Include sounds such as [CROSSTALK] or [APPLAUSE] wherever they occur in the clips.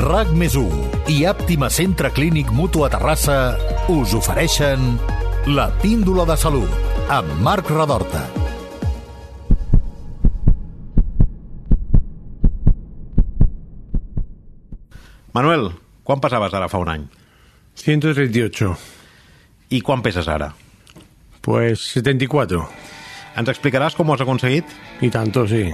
RAC més i Àptima Centre Clínic Mutu a Terrassa us ofereixen la píndola de salut amb Marc Radorta. Manuel, quan pesaves ara fa un any? 138. I quan peses ara? Pues 74. Ens explicaràs com ho has aconseguit? Y tanto, sí.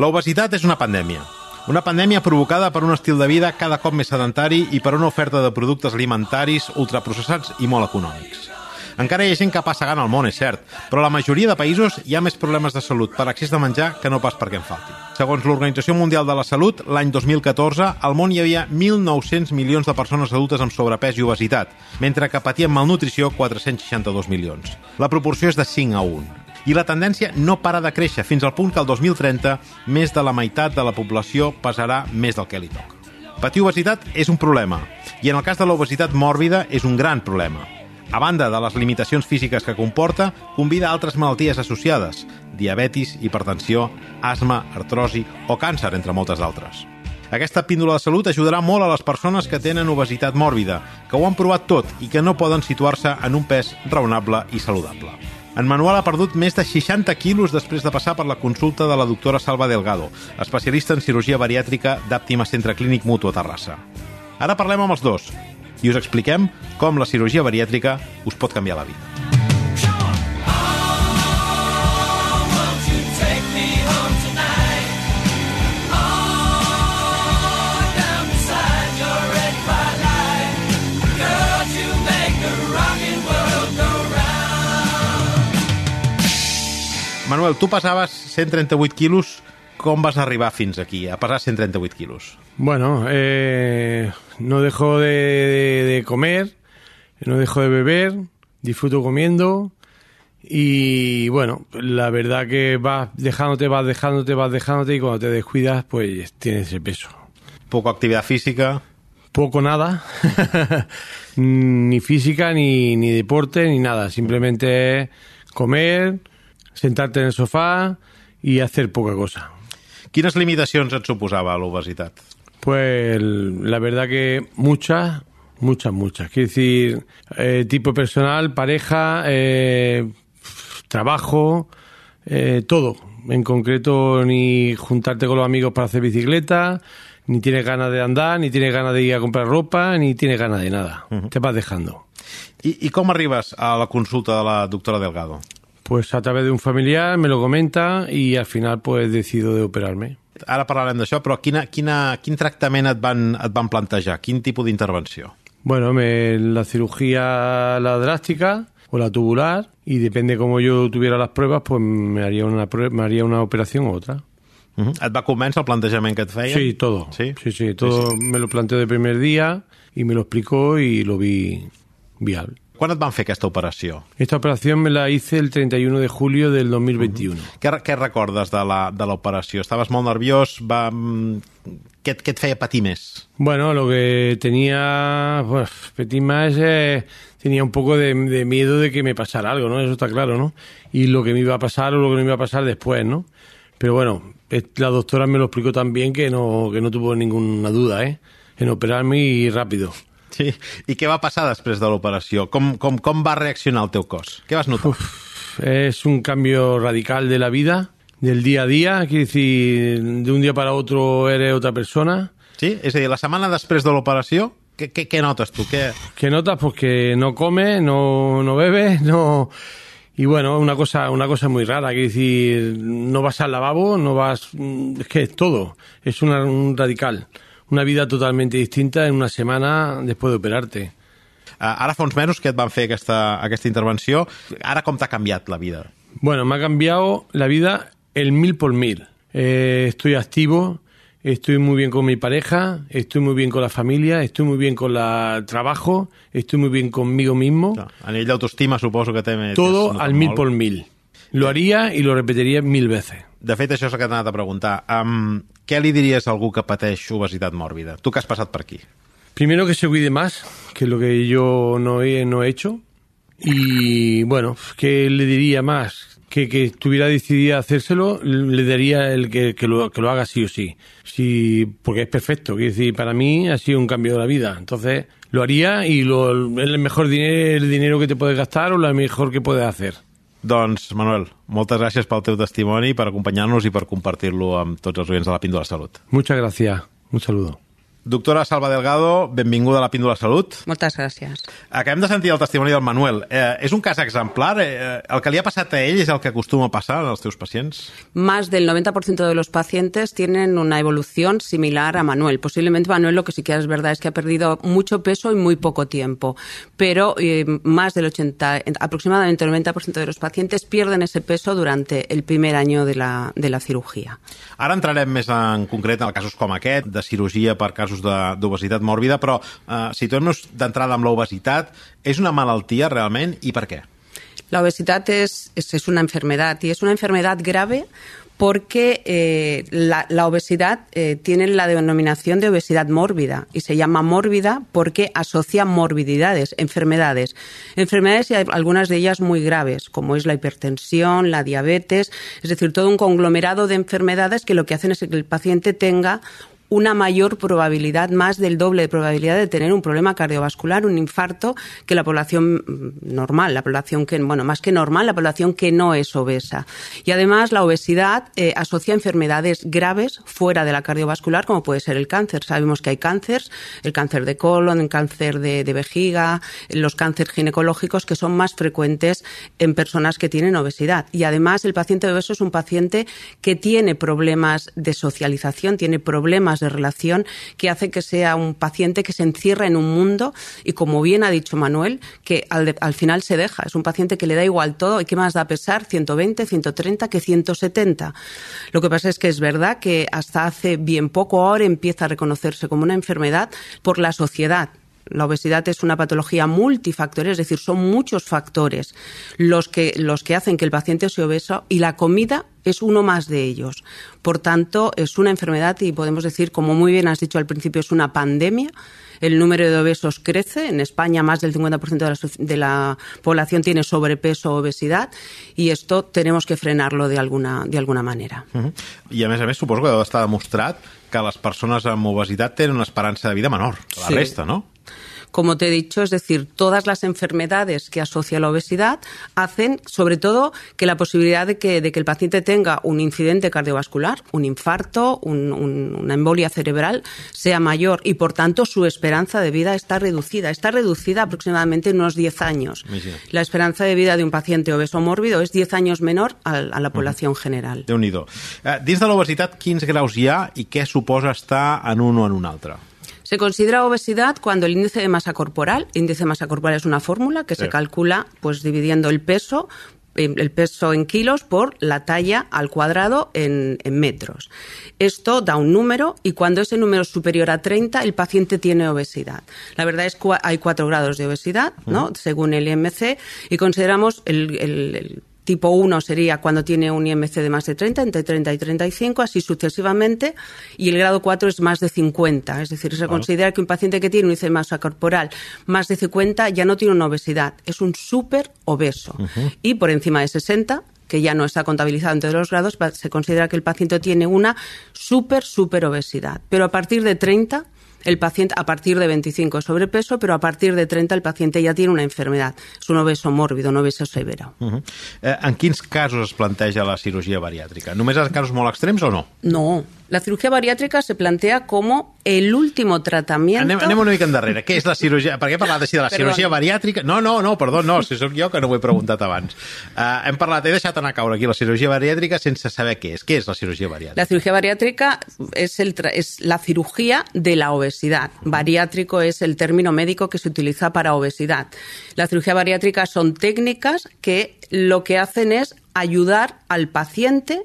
L'obesitat és una pandèmia. Una pandèmia provocada per un estil de vida cada cop més sedentari i per una oferta de productes alimentaris ultraprocessats i molt econòmics. Encara hi ha gent capaç segant al món, és cert, però la majoria de països hi ha més problemes de salut per accés de menjar que no pas perquè en falti. Segons l'Organització Mundial de la Salut, l'any 2014, al món hi havia 1.900 milions de persones adultes amb sobrepès i obesitat, mentre que patien malnutrició 462 milions. La proporció és de 5 a 1 i la tendència no para de créixer fins al punt que el 2030 més de la meitat de la població pesarà més del que li toca. Patir obesitat és un problema i en el cas de l'obesitat mòrbida és un gran problema. A banda de les limitacions físiques que comporta, convida altres malalties associades, diabetis, hipertensió, asma, artrosi o càncer, entre moltes d'altres. Aquesta píndola de salut ajudarà molt a les persones que tenen obesitat mòrbida, que ho han provat tot i que no poden situar-se en un pes raonable i saludable. En Manuel ha perdut més de 60 quilos després de passar per la consulta de la doctora Salva Delgado, especialista en cirurgia bariàtrica d'Àptima Centre Clínic Mutu a Terrassa. Ara parlem amb els dos i us expliquem com la cirurgia bariàtrica us pot canviar la vida. Manuel, tu pesaves 138 quilos. Com vas arribar fins aquí, a pesar 138 quilos? Bueno, eh, no dejo de, de- de comer, no dejo de beber, disfruto comiendo y bueno, la verdad que vas dejándote, vas dejándote, vas dejándote y cuando te descuidas pues tienes ese peso. Poco actividad física. Poco nada, [LAUGHS] ni física, ni, ni deporte, ni nada. Simplemente comer, sentarte en el sofá y hacer poca cosa. Quines limitacions et suposava l'obesitat? Pues la verdad que muchas, muchas, muchas. Quiero decir, eh, tipo personal, pareja, eh, trabajo, eh, todo. En concreto, ni juntarte con los amigos para hacer bicicleta, ni tienes ganas de andar, ni tienes ganas de ir a comprar ropa, ni tienes ganas de nada. Te vas dejando. I, I com arribes a la consulta de la doctora Delgado? Pues a través de un familiar me lo comenta y al final pues decido de operarme. Ara parlarem d'això, però quina, quina, quin tractament et van, et van plantejar? Quin tipus d'intervenció? Bueno, me, la cirugía la drástica o la tubular y depende cómo yo tuviera las pruebas, pues me haría una me haría una operación u otra. Uh -huh. Et va convèncer el plantejament que et feia? Sí, todo. Sí? sí, sí, todo me lo planteó de primer día y me lo explicó y lo vi viable. Quan et van fer aquesta operació? Esta operación me la hice el 31 de julio del 2021. Què, què recordes de la- de l'operació? Estaves molt nerviós? Va, què, què et feia patir més? Bueno, lo que tenía, pues, Petit más eh, tenía un poco de, de miedo de que me pasara algo, ¿no? Eso está claro, ¿no? Y lo que me iba a pasar o lo que no me iba a pasar después, ¿no? Pero bueno, la doctora me lo explicó también que no, que no tuvo ninguna duda, ¿eh? En operarme y rápido. Sí. I què va passar després de l'operació? Com, com, com va reaccionar el teu cos? Què vas notar? Es un cambio radical de la vida, del día a día, quiere decir, de un día para otro eres otra persona. Sí? A dir, la setmana després de l'operació, què, què, què notes tu? Què... ¿Qué notas? Pues que no come, no, no bebe, [LAUGHS] no... Y bueno, una cosa, una cosa muy rara, que decir, no vas al lavabo, no vas... Es que es todo, es una, un radical. Una vida totalmente distinta en una semana después de operarte. Uh, ara fa uns mesos que et van fer aquesta, aquesta intervenció. Ara com t'ha canviat la vida? Bueno, me ha cambiado la vida el mil por mil. Eh, estoy activo, estoy muy bien con mi pareja, estoy muy bien con la familia, estoy muy bien con el trabajo, estoy muy bien conmigo mismo. A nivell d'autoestima suposo que té... Todo al mil por mil. Lo haría y lo repetiría mil veces. De fet, això és el que t'he anat a preguntar. Um, què li diries a algú que pateix obesitat mòrbida? Tu que has passat per aquí. Primero que se cuide más, que es lo que yo no he, no he hecho. Y bueno, ¿qué le diría más? que, que estuviera decidida a hacérselo, le daría el que, que, lo, que lo haga sí o sí. sí. Porque es perfecto. Quiero decir, para mí ha sido un cambio de la vida. Entonces, lo haría y lo, es el mejor dinero, el dinero que te puedes gastar o lo mejor que puedes hacer. Doncs, Manuel, moltes gràcies pel teu testimoni, per acompanyar-nos i per compartir-lo amb tots els oients de la Píndola Salut. Muchas gracias. Un saludo. Doctora Salva Delgado, benvinguda a la Píndola Salut. Moltes gràcies. Acabem de sentir el testimoni del Manuel. Eh, és un cas exemplar? Eh, el que li ha passat a ell és el que acostuma a passar als teus pacients? Más del 90% de los pacientes tienen una evolución similar a Manuel. Posiblemente Manuel lo que sí que es verdad es que ha perdido mucho peso en muy poco tiempo, pero eh, más del 80, aproximadamente el 90% de los pacientes pierden ese peso durante el primer año de la, de la cirugía. Ara entrarem més en concret en casos com aquest, de cirurgia per casos d'obesitat mòrbida, però eh, situem-nos d'entrada amb l'obesitat. És una malaltia realment i per què? La obesidad es, es, una enfermedad y es una enfermedad grave porque eh, la, la, obesidad eh, tiene la denominación de obesidad mórbida y se llama mórbida porque asocia morbididades, enfermedades. Enfermedades y algunas de ellas muy graves, como es la hipertensión, la diabetes, es decir, todo un conglomerado de enfermedades que lo que hacen es que el paciente tenga una mayor probabilidad, más del doble de probabilidad de tener un problema cardiovascular, un infarto, que la población normal, la población que, bueno, más que normal, la población que no es obesa. Y además la obesidad eh, asocia enfermedades graves fuera de la cardiovascular, como puede ser el cáncer. Sabemos que hay cánceres, el cáncer de colon, el cáncer de, de vejiga, los cánceres ginecológicos que son más frecuentes en personas que tienen obesidad. Y además el paciente obeso es un paciente que tiene problemas de socialización, tiene problemas de relación que hace que sea un paciente que se encierra en un mundo y, como bien ha dicho Manuel, que al, al final se deja. Es un paciente que le da igual todo y que más da pesar 120, 130 que 170. Lo que pasa es que es verdad que hasta hace bien poco ahora empieza a reconocerse como una enfermedad por la sociedad la obesidad es una patología multifactorial, es decir, son muchos factores los que, los que hacen que el paciente sea obeso y la comida es uno más de ellos. Por tanto, es una enfermedad y podemos decir, como muy bien has dicho al principio, es una pandemia. El número de obesos crece. En España, más del 50% de la, de la población tiene sobrepeso o obesidad y esto tenemos que frenarlo de alguna, de alguna manera. Uh -huh. I, a més a més, suposo que estar demostrat que les persones amb obesitat tenen una esperança de vida menor que la Sí. resta, no? Como te he dicho, es decir, todas las enfermedades que asocia la obesidad hacen, sobre todo, que la posibilidad de que, de que el paciente tenga un incidente cardiovascular, un infarto, un, un, una embolia cerebral, sea mayor y, por tanto, su esperanza de vida está reducida. Está reducida aproximadamente en unos 10 años. La esperanza de vida de un paciente obeso mórbido es 10 años menor a, a la población general. déu nhi eh, Dins de l'obesitat, quins graus hi ha i què suposa estar en un o en un altre? Se considera obesidad cuando el índice de masa corporal, índice de masa corporal es una fórmula que Sí. se calcula pues dividiendo el peso eh, el peso en kilos por la talla al cuadrado en, en metros. Esto da un número y cuando ese número es superior a 30, el paciente tiene obesidad. La verdad es que hay cuatro grados de obesidad, ¿no? Según el IMC, y consideramos el, el- el Tipo 1 sería cuando tiene un IMC de más de 30, entre 30 y 35, así sucesivamente, y el grado 4 es más de 50. Es decir, se considera que un paciente que tiene un índice de masa corporal más de 50 ya no tiene una obesidad, es un súper obeso. Y por encima de 60 que ya no está contabilizado entre los grados, se considera que el paciente tiene una súper, súper obesidad. Pero a partir de 30, el paciente, a partir de 25 es sobrepeso, pero a partir de 30 el paciente ya tiene una enfermedad. Es un obeso mórbido, un obeso severo. Uh -huh. eh, en quins casos es planteja la cirurgia bariàtrica? Només en casos molt extrems o no? No, la cirugía bariátrica se plantea como el último tratamiento. Anem, anem una mica endarrere. Què és la cirurgia... Per què parlat així de la Perdó. cirurgia bariàtrica? No, no, no, perdó, no, si sóc jo que no ho he preguntat abans. Uh, hem parlat, he deixat anar caure aquí la cirurgia bariàtrica sense saber què és. Què és la cirurgia bariàtrica? La cirugía bariátrica es, el es la cirugía de la obesidad. Bariátrico es el término médico que se utiliza para obesidad. La cirugía bariátrica son técnicas que lo que hacen es ayudar al paciente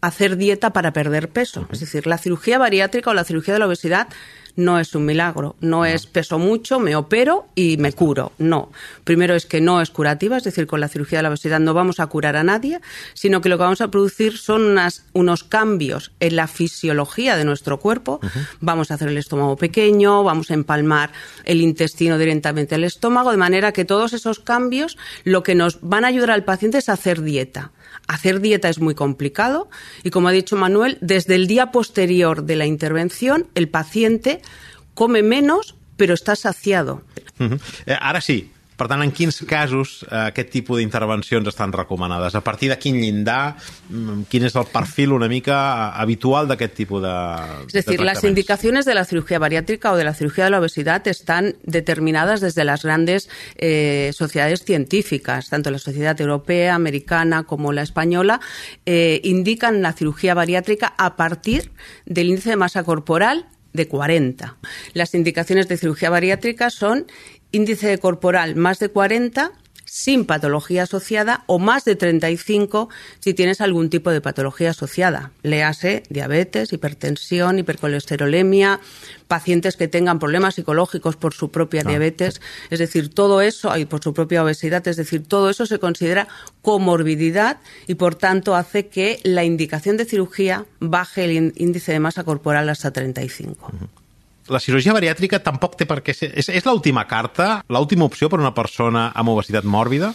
a hacer dieta para perder peso. Es decir, la cirugía bariátrica o la cirugía de la obesidad no es un milagro, no es peso mucho, me opero y me curo. No. Primero es que no es curativa, es decir, con la cirugía de la obesidad no vamos a curar a nadie, sino que lo que vamos a producir son unas- unos cambios en la fisiología de nuestro cuerpo. Vamos a hacer el estómago pequeño, vamos a empalmar el intestino directamente al estómago, de manera que todos esos cambios lo que nos van a ayudar al paciente es a hacer dieta Hacer dieta es muy complicado y, como ha dicho Manuel, desde el día posterior de la intervención, el paciente come menos, pero está saciado. Eh, ara sí, per tant, en quins casos eh, aquest tipus d'intervencions estan recomanades? A partir de quin llindar? Mm, quin és el perfil una mica habitual d'aquest tipus de Es decir, de las indicaciones de la cirugía bariátrica o de la cirugía de la obesidad están determinadas desde las grandes eh, sociedades científicas, tanto la sociedad europea, americana como la española, eh, indican la cirugía bariátrica a partir del índice de masa corporal de 40. Las indicaciones de cirugía bariátrica son índice corporal más de 40 sin patología asociada o más de 35 si tienes algún tipo de patología asociada. Léase diabetes, hipertensión, hipercolesterolemia, pacientes que tengan problemas psicológicos por su propia Claro. diabetes, es decir, todo eso, y por su propia obesidad, es decir, todo eso se considera comorbididad y por tanto hace que la indicación de cirugía baje el ín- índice de masa corporal hasta 35. La cirurgia bariàtrica tampoc té per què ser... És, és l'última carta, l'última opció per a una persona amb obesitat mòrbida?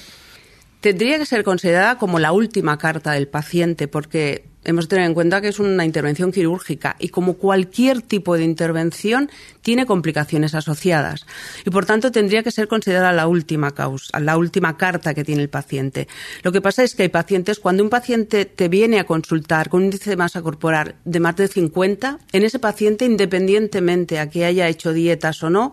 Tendría que ser considerada como la última carta del paciente porque hemos de tener en cuenta que es una intervención quirúrgica y como cualquier tipo de intervención tiene complicaciones asociadas y por tanto tendría que ser considerada la última causa, la última carta que tiene el paciente. Lo que pasa es que hay pacientes, cuando un paciente te viene a consultar con un índice de masa corporal de más de 50, en ese paciente, independientemente a que haya hecho dietas o no,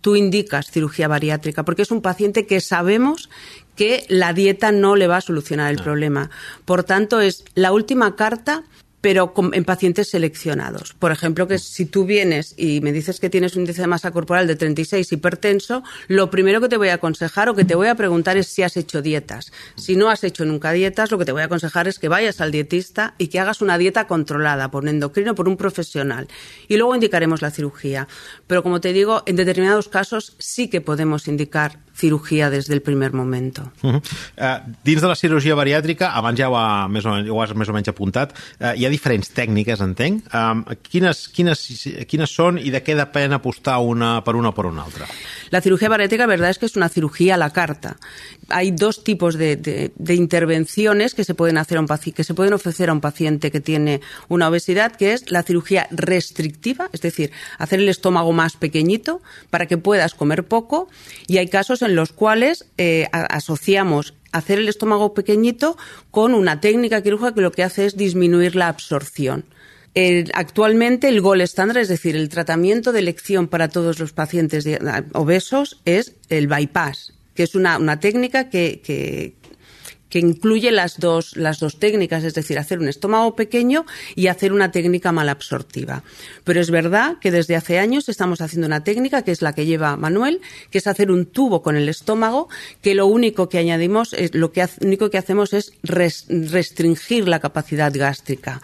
tú indicas cirugía bariátrica, porque es un paciente que sabemos que la dieta no le va a solucionar el problema. Por tanto, es la última carta pero con- en pacientes seleccionados. Por ejemplo, que si tú vienes y me dices que tienes un índice de masa corporal de 36 hipertenso, lo primero que te voy a aconsejar o que te voy a preguntar es si has hecho dietas. Si no has hecho nunca dietas, lo que te voy a aconsejar es que vayas al dietista y que hagas una dieta controlada por un endocrino, por un profesional. Y luego indicaremos la cirugía. Pero como te digo, en determinados casos sí que podemos indicar cirugía desde el primer momento. Uh -huh. uh, dins de la cirurgia bariàtrica, abans ja ho, ha, més o, menys, ho has més o menys apuntat, uh, hi ha diferents tècniques, entenc. Um, quines, quines, quines són i de què depèn apostar una per una o per una altra? La cirugía bariátrica, la verdad es que es una cirugía a la carta. Hay dos tipos de, intervenciones que se pueden hacer a un que se pueden ofrecer a un paciente que tiene una obesidad, que es la cirugía restrictiva, es decir, hacer el estómago más pequeñito para que puedas comer poco. Y hay casos en los cuales eh, asociamos hacer el estómago pequeñito con una técnica quirúrgica que lo que hace es disminuir la absorción. Actualmente el gol estándar, es decir, el tratamiento de elección para todos los pacientes obesos es el bypass, que es una, una técnica que, que- que incluye las dos, las dos técnicas, es decir, hacer un estómago pequeño y hacer una técnica malabsortiva. Pero es verdad que desde hace años estamos haciendo una técnica que es la que lleva Manuel, que es hacer un tubo con el estómago, que lo único que añadimos, es, lo que, único que hacemos es res- restringir la capacidad gástrica.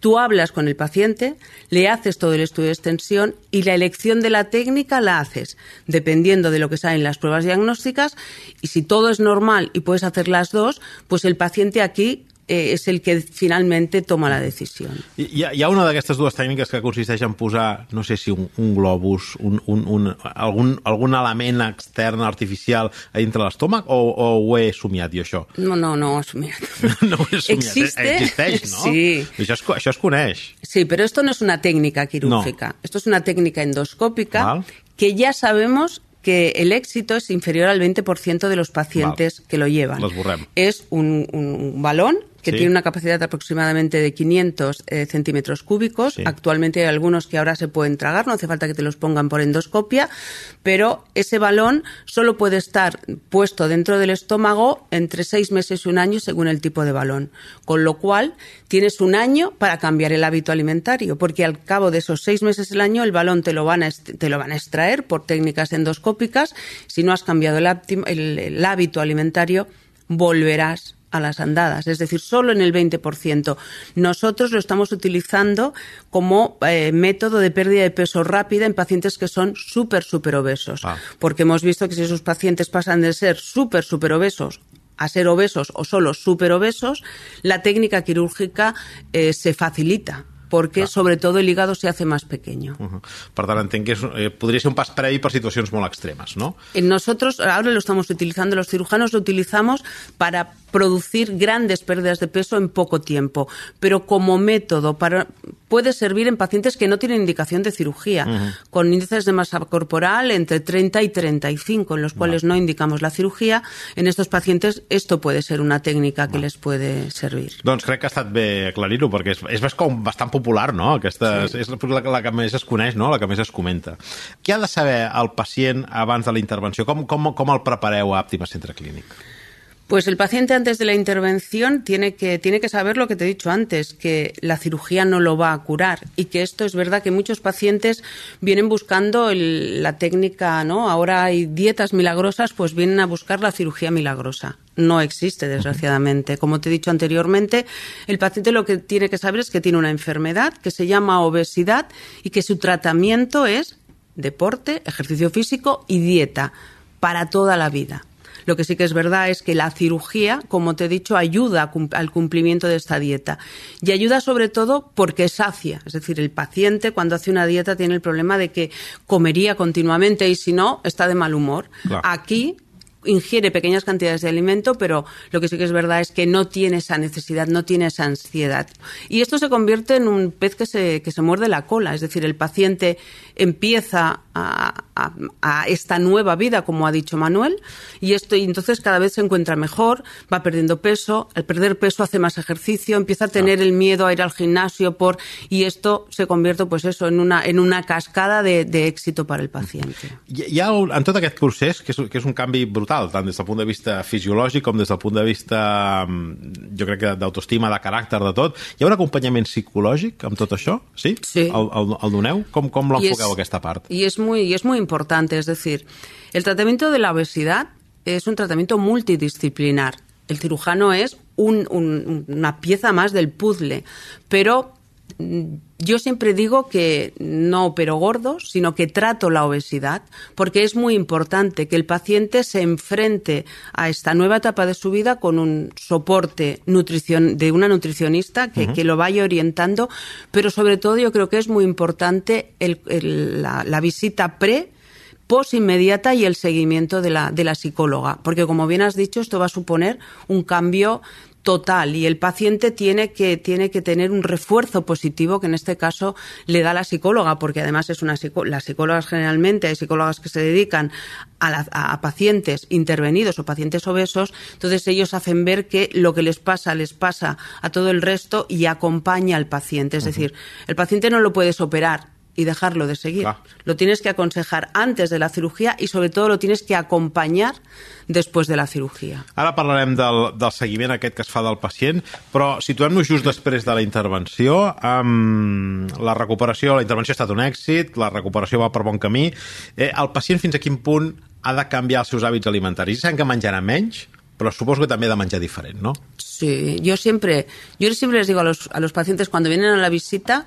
Tú hablas con el paciente, le haces todo el estudio de extensión y la elección de la técnica la haces dependiendo de lo que salen las pruebas diagnósticas. Y si todo es normal y puedes hacer las dos, pues el paciente aquí eh, es el que finalmente toma la decisión. Hi, ha- hi ha una d'aquestes dues tècniques que consisteix en posar, no sé si un, un globus, un, un, un, algun, algun element extern artificial a dintre l'estómac o, o ho he somiat jo, això? No, no, no, mira. [LAUGHS] No ho he somiat. Existe. Existeix, no? Sí. Això es, això es coneix. Sí, pero esto no es una técnica quirúrgica. Esto es una técnica endoscópica Val. que ya sabemos que el éxito es inferior al 20% de los pacientes Val. que lo llevan. L'esborrem. Es un, un balón que Sí. tiene una capacidad aproximadamente de 500 eh, centímetros cúbicos. Sí. Actualmente hay algunos que ahora se pueden tragar, no hace falta que te los pongan por endoscopia, pero ese balón solo puede estar puesto dentro del estómago entre seis meses y un año según el tipo de balón. Con lo cual, tienes un año para cambiar el hábito alimentario, porque al cabo de esos seis meses del año el balón te lo van a, te lo van a extraer por técnicas endoscópicas. Si no has cambiado el, hápti- el- el hábito alimentario, volverás a las andadas, es decir, solo en el 20%. Nosotros lo estamos utilizando como eh, método de pérdida de peso rápida en pacientes que son súper, súper obesos. Ah. Porque hemos visto que si esos pacientes pasan de ser súper, súper obesos a ser obesos o solo súper obesos, la técnica quirúrgica eh, se facilita porque sobre todo el hígado se hace más pequeño. Uh -huh. Per tant, entenc que és, eh, podria ser un pas previ per situacions molt extremes, no? Nosotros ahora lo estamos utilizando, los cirujanos lo utilizamos para producir grandes pérdidas de peso en poco tiempo, pero como método para, puede servir en pacientes que no tienen indicación de cirugía, uh -huh. con índices de masa corporal entre 30 y 35, en los cuales no, no indicamos la cirugía. En estos pacientes esto puede ser una técnica que les puede servir. Doncs crec que ha estat bé aclarir-ho, perquè és, és com bastant popular, no? Aquesta, sí. És la, la que més es coneix, no? la que més es comenta. Què ha de saber el pacient abans de la intervenció? Com, com, com el prepareu a Àptima Centre Clínic? Pues el paciente antes de la intervención tiene que, tiene que saber lo que te he dicho antes, que la cirugía no lo va a curar y que esto es verdad que muchos pacientes vienen buscando el, la técnica, ¿no? Ahora hay dietas milagrosas, pues vienen a buscar la cirugía milagrosa. No existe, desgraciadamente. Como te he dicho anteriormente, el paciente lo que tiene que saber es que tiene una enfermedad que se llama obesidad y que su tratamiento es deporte, ejercicio físico y dieta para toda la vida. Lo que sí que es verdad es que la cirugía, como te he dicho, ayuda al cumplimiento de esta dieta. Y ayuda sobre todo porque sacia. Es decir, el paciente cuando hace una dieta tiene el problema de que comería continuamente y si no, está de mal humor. Claro. Aquí ingiere pequeñas cantidades de alimento, pero lo que sí que es verdad es que no tiene esa necesidad, no tiene esa ansiedad. Y esto se convierte en un pez que se, que se muerde la cola, es decir, el paciente empieza a, a, a, esta nueva vida, como ha dicho Manuel, y esto y entonces cada vez se encuentra mejor, va perdiendo peso, al perder peso hace más ejercicio, empieza a tener el miedo a ir al gimnasio por y esto se convierte pues eso en una en una cascada de, de éxito para el paciente. Hi, ha en tot aquest procés que és, que és un canvi brutal, tant des del punt de vista fisiològic com des del punt de vista jo crec que d'autoestima, de caràcter, de tot. Hi ha un acompanyament psicològic amb tot això? Sí? Sí. El, el, el doneu? Com, com l'enfoqueu aquesta part? Y es muy y es muy importante, es decir, el tratamiento de la obesidad es un tratamiento multidisciplinar. El cirujano es un, un, una pieza más del puzzle, pero yo siempre digo que no opero gordos, sino que trato la obesidad, porque es muy importante que el paciente se enfrente a esta nueva etapa de su vida con un soporte nutrición, de una nutricionista que, uh -huh. que, lo vaya orientando, pero sobre todo yo creo que es muy importante el, el, la, la visita pre pos inmediata y el seguimiento de la, de la psicóloga, porque como bien has dicho, esto va a suponer un cambio total y el paciente tiene que, tiene que tener un refuerzo positivo que en este caso le da la psicóloga, porque además es una las psicólogas generalmente, hay psicólogas que se dedican a, la, a, pacientes intervenidos o pacientes obesos, entonces ellos hacen ver que lo que les pasa les pasa a todo el resto y acompaña al paciente. Es uh -huh. decir, el paciente no lo puedes operar, y dejarlo de seguir. Ah. Lo tienes que aconsejar antes de la cirugía y sobre todo lo tienes que acompanyar després de la cirugia. Ara parlarem del, del seguiment aquest que es fa del pacient, però situem-nos just després de la intervenció. Um, la recuperació, la intervenció ha estat un èxit, la recuperació va per bon camí. Eh, el pacient fins a quin punt ha de canviar els seus hàbits alimentaris? Ja sabem que menjarà menys, pero supongo que también da mancha diferente, ¿no? Sí, yo siempre, yo siempre les digo a los, a los pacientes cuando vienen a la visita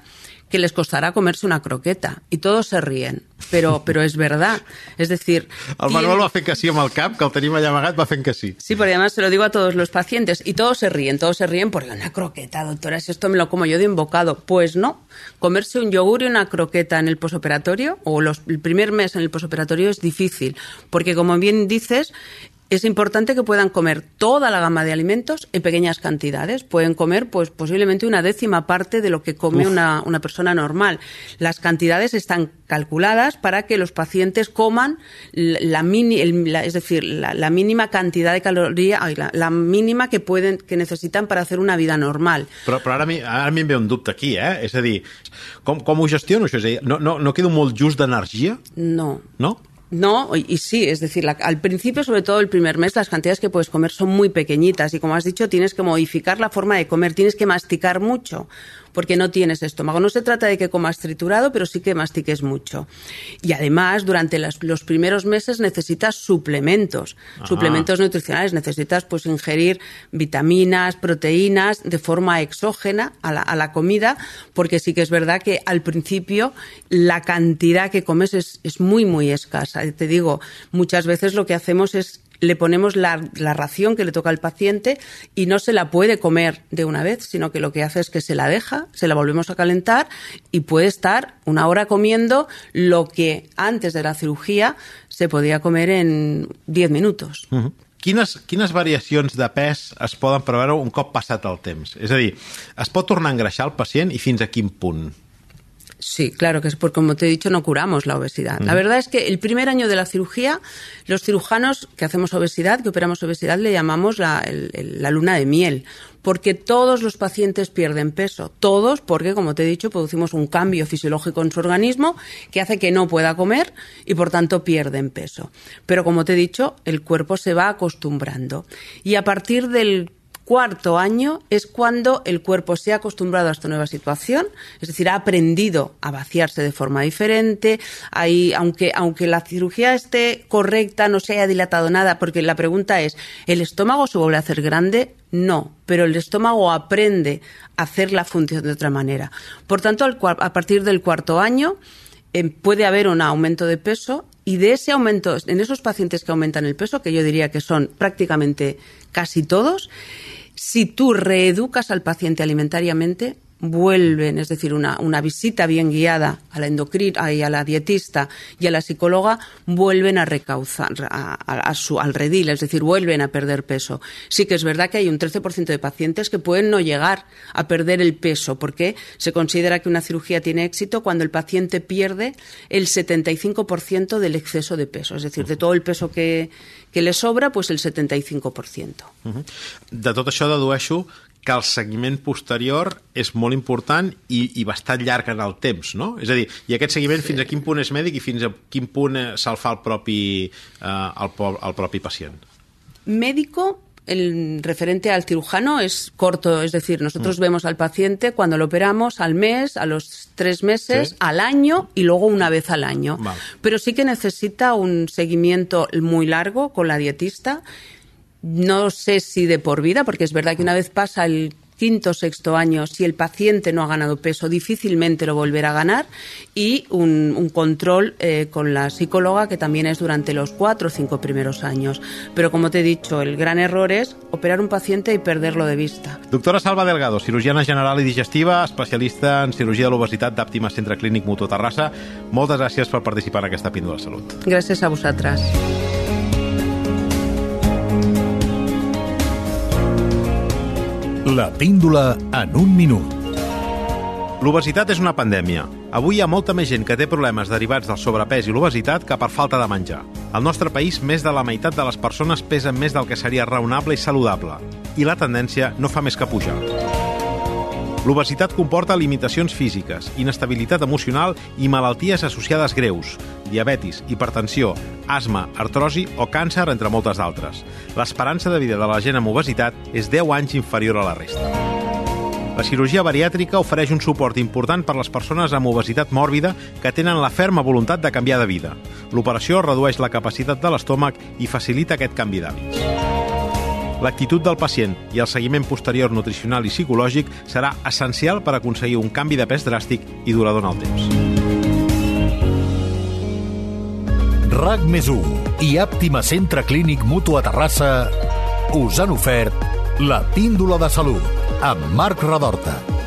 que les costará comerse una croqueta y todos se ríen, pero, pero es verdad. Es decir... El Manuel va fent que sí amb el cap, que el tenim allà amagat, va fent que sí. Sí, porque además se lo digo a todos los pacientes y todos se ríen, todos se ríen porque una croqueta, doctora, si esto me lo como yo de invocado. Pues no, comerse un yogur y una croqueta en el posoperatorio o los, el primer mes en el posoperatorio es difícil, porque como bien dices, es importante que puedan comer toda la gama de alimentos en pequeñas cantidades. Pueden comer, pues, posiblemente una décima parte de lo que come una, una, persona normal. Las cantidades están calculadas para que los pacientes coman la, mini, el, la, es decir, la, la, mínima cantidad de caloría, la, la, mínima que pueden, que necesitan para hacer una vida normal. Però, però ara, mi, ara mi em ve un dubte aquí, eh? És a dir, com, com ho gestiono això? És a dir, no, no, no quedo molt just d'energia? No. No? No, y sí, es decir, la, al principio, sobre todo el primer mes, las cantidades que puedes comer son muy pequeñitas y como has dicho, tienes que modificar la forma de comer, tienes que masticar mucho porque no tienes estómago. No se trata de que comas triturado, pero sí que mastiques mucho. Y además, durante las, los primeros meses necesitas suplementos, Ajá. suplementos nutricionales. Necesitas pues ingerir vitaminas, proteínas de forma exógena a la, a la, comida, porque sí que es verdad que al principio la cantidad que comes es, es muy, muy escasa. Te digo, muchas veces lo que hacemos es le ponemos la, la ración que le toca al paciente y no se la puede comer de una vez, sino que lo que hace es que se la deja, se la volvemos a calentar y puede estar una hora comiendo lo que antes de la cirugía se podía comer en 10 minutos. Uh -huh. Quines, quines variacions de pes es poden preveure un cop passat el temps? És a dir, es pot tornar a engreixar el pacient i fins a quin punt? Sí, claro que es porque, como te he dicho, no curamos la obesidad. La verdad es que el primer año de la cirugía, los cirujanos que hacemos obesidad, que operamos obesidad, le llamamos la, el, el, la luna de miel, porque todos los pacientes pierden peso. Todos, porque, como te he dicho, producimos un cambio fisiológico en su organismo que hace que no pueda comer y, por tanto, pierden peso. Pero, como te he dicho, el cuerpo se va acostumbrando. Y a partir del cuarto año es cuando el cuerpo se ha acostumbrado a esta nueva situación, es decir, ha aprendido a vaciarse de forma diferente, hay, aunque, aunque la cirugía esté correcta, no se haya dilatado nada, porque la pregunta es, ¿el estómago se vuelve a hacer grande? No, pero el estómago aprende a hacer la función de otra manera. Por tanto, a partir del cuarto año eh, puede haber un aumento de peso y de ese aumento, en esos pacientes que aumentan el peso, que yo diría que son prácticamente casi todos, si tú reeducas al paciente alimentariamente, vuelven, es decir, una, una visita bien guiada a la endocrina y a la dietista y a la psicóloga, vuelven a recauzar a, a, a su, al redil, es decir, vuelven a perder peso. Sí que es verdad que hay un 13% de pacientes que pueden no llegar a perder el peso, porque se considera que una cirugía tiene éxito cuando el paciente pierde el 75% del exceso de peso, es decir, de todo el peso que, que le sobra, pues el 75%. Uh -huh. De tot això dedueixo que el seguiment posterior és molt important i, i bastant llarg en el temps, no? És a dir, i aquest seguiment sí. fins a quin punt és mèdic i fins a quin punt se'l fa el propi, eh, el, el propi pacient? Médico el referente al cirujano es corto, es decir, nosotros mm. vemos al paciente cuando lo operamos al mes, a los tres meses, ¿Sí? al año y luego una vez al año. Vale. Pero sí que necesita un seguimiento muy largo con la dietista no sé si de por vida, porque es verdad que una vez pasa el quinto o sexto año, si el paciente no ha ganado peso, difícilmente lo volverá a ganar y un, un control eh, con la psicóloga que también es durante los cuatro o cinco primeros años. Pero como te he dicho, el gran error es operar un paciente y perderlo de vista. Doctora Salva Delgado, cirurgiana general i digestiva, especialista en cirurgia de l'obesitat d'Àptima Centre Clínic Mutu Terrassa. Moltes gràcies per participar en aquesta píndola de salut. Gràcies a vosaltres. La píndola en un minut. L'obesitat és una pandèmia. Avui hi ha molta més gent que té problemes derivats del sobrepès i l'obesitat que per falta de menjar. Al nostre país, més de la meitat de les persones pesen més del que seria raonable i saludable. I la tendència no fa més que pujar. L'obesitat comporta limitacions físiques, inestabilitat emocional i malalties associades greus, diabetis, hipertensió, asma, artrosi o càncer, entre moltes d'altres. L'esperança de vida de la gent amb obesitat és 10 anys inferior a la resta. La cirurgia bariàtrica ofereix un suport important per a les persones amb obesitat mòrbida que tenen la ferma voluntat de canviar de vida. L'operació redueix la capacitat de l'estómac i facilita aquest canvi d'hàbits. L'actitud del pacient i el seguiment posterior nutricional i psicològic serà essencial per aconseguir un canvi de pes dràstic i durador en el temps. RAC més i Àptima Centre Clínic Mutu a Terrassa us han ofert la píndola de salut amb Marc Radorta.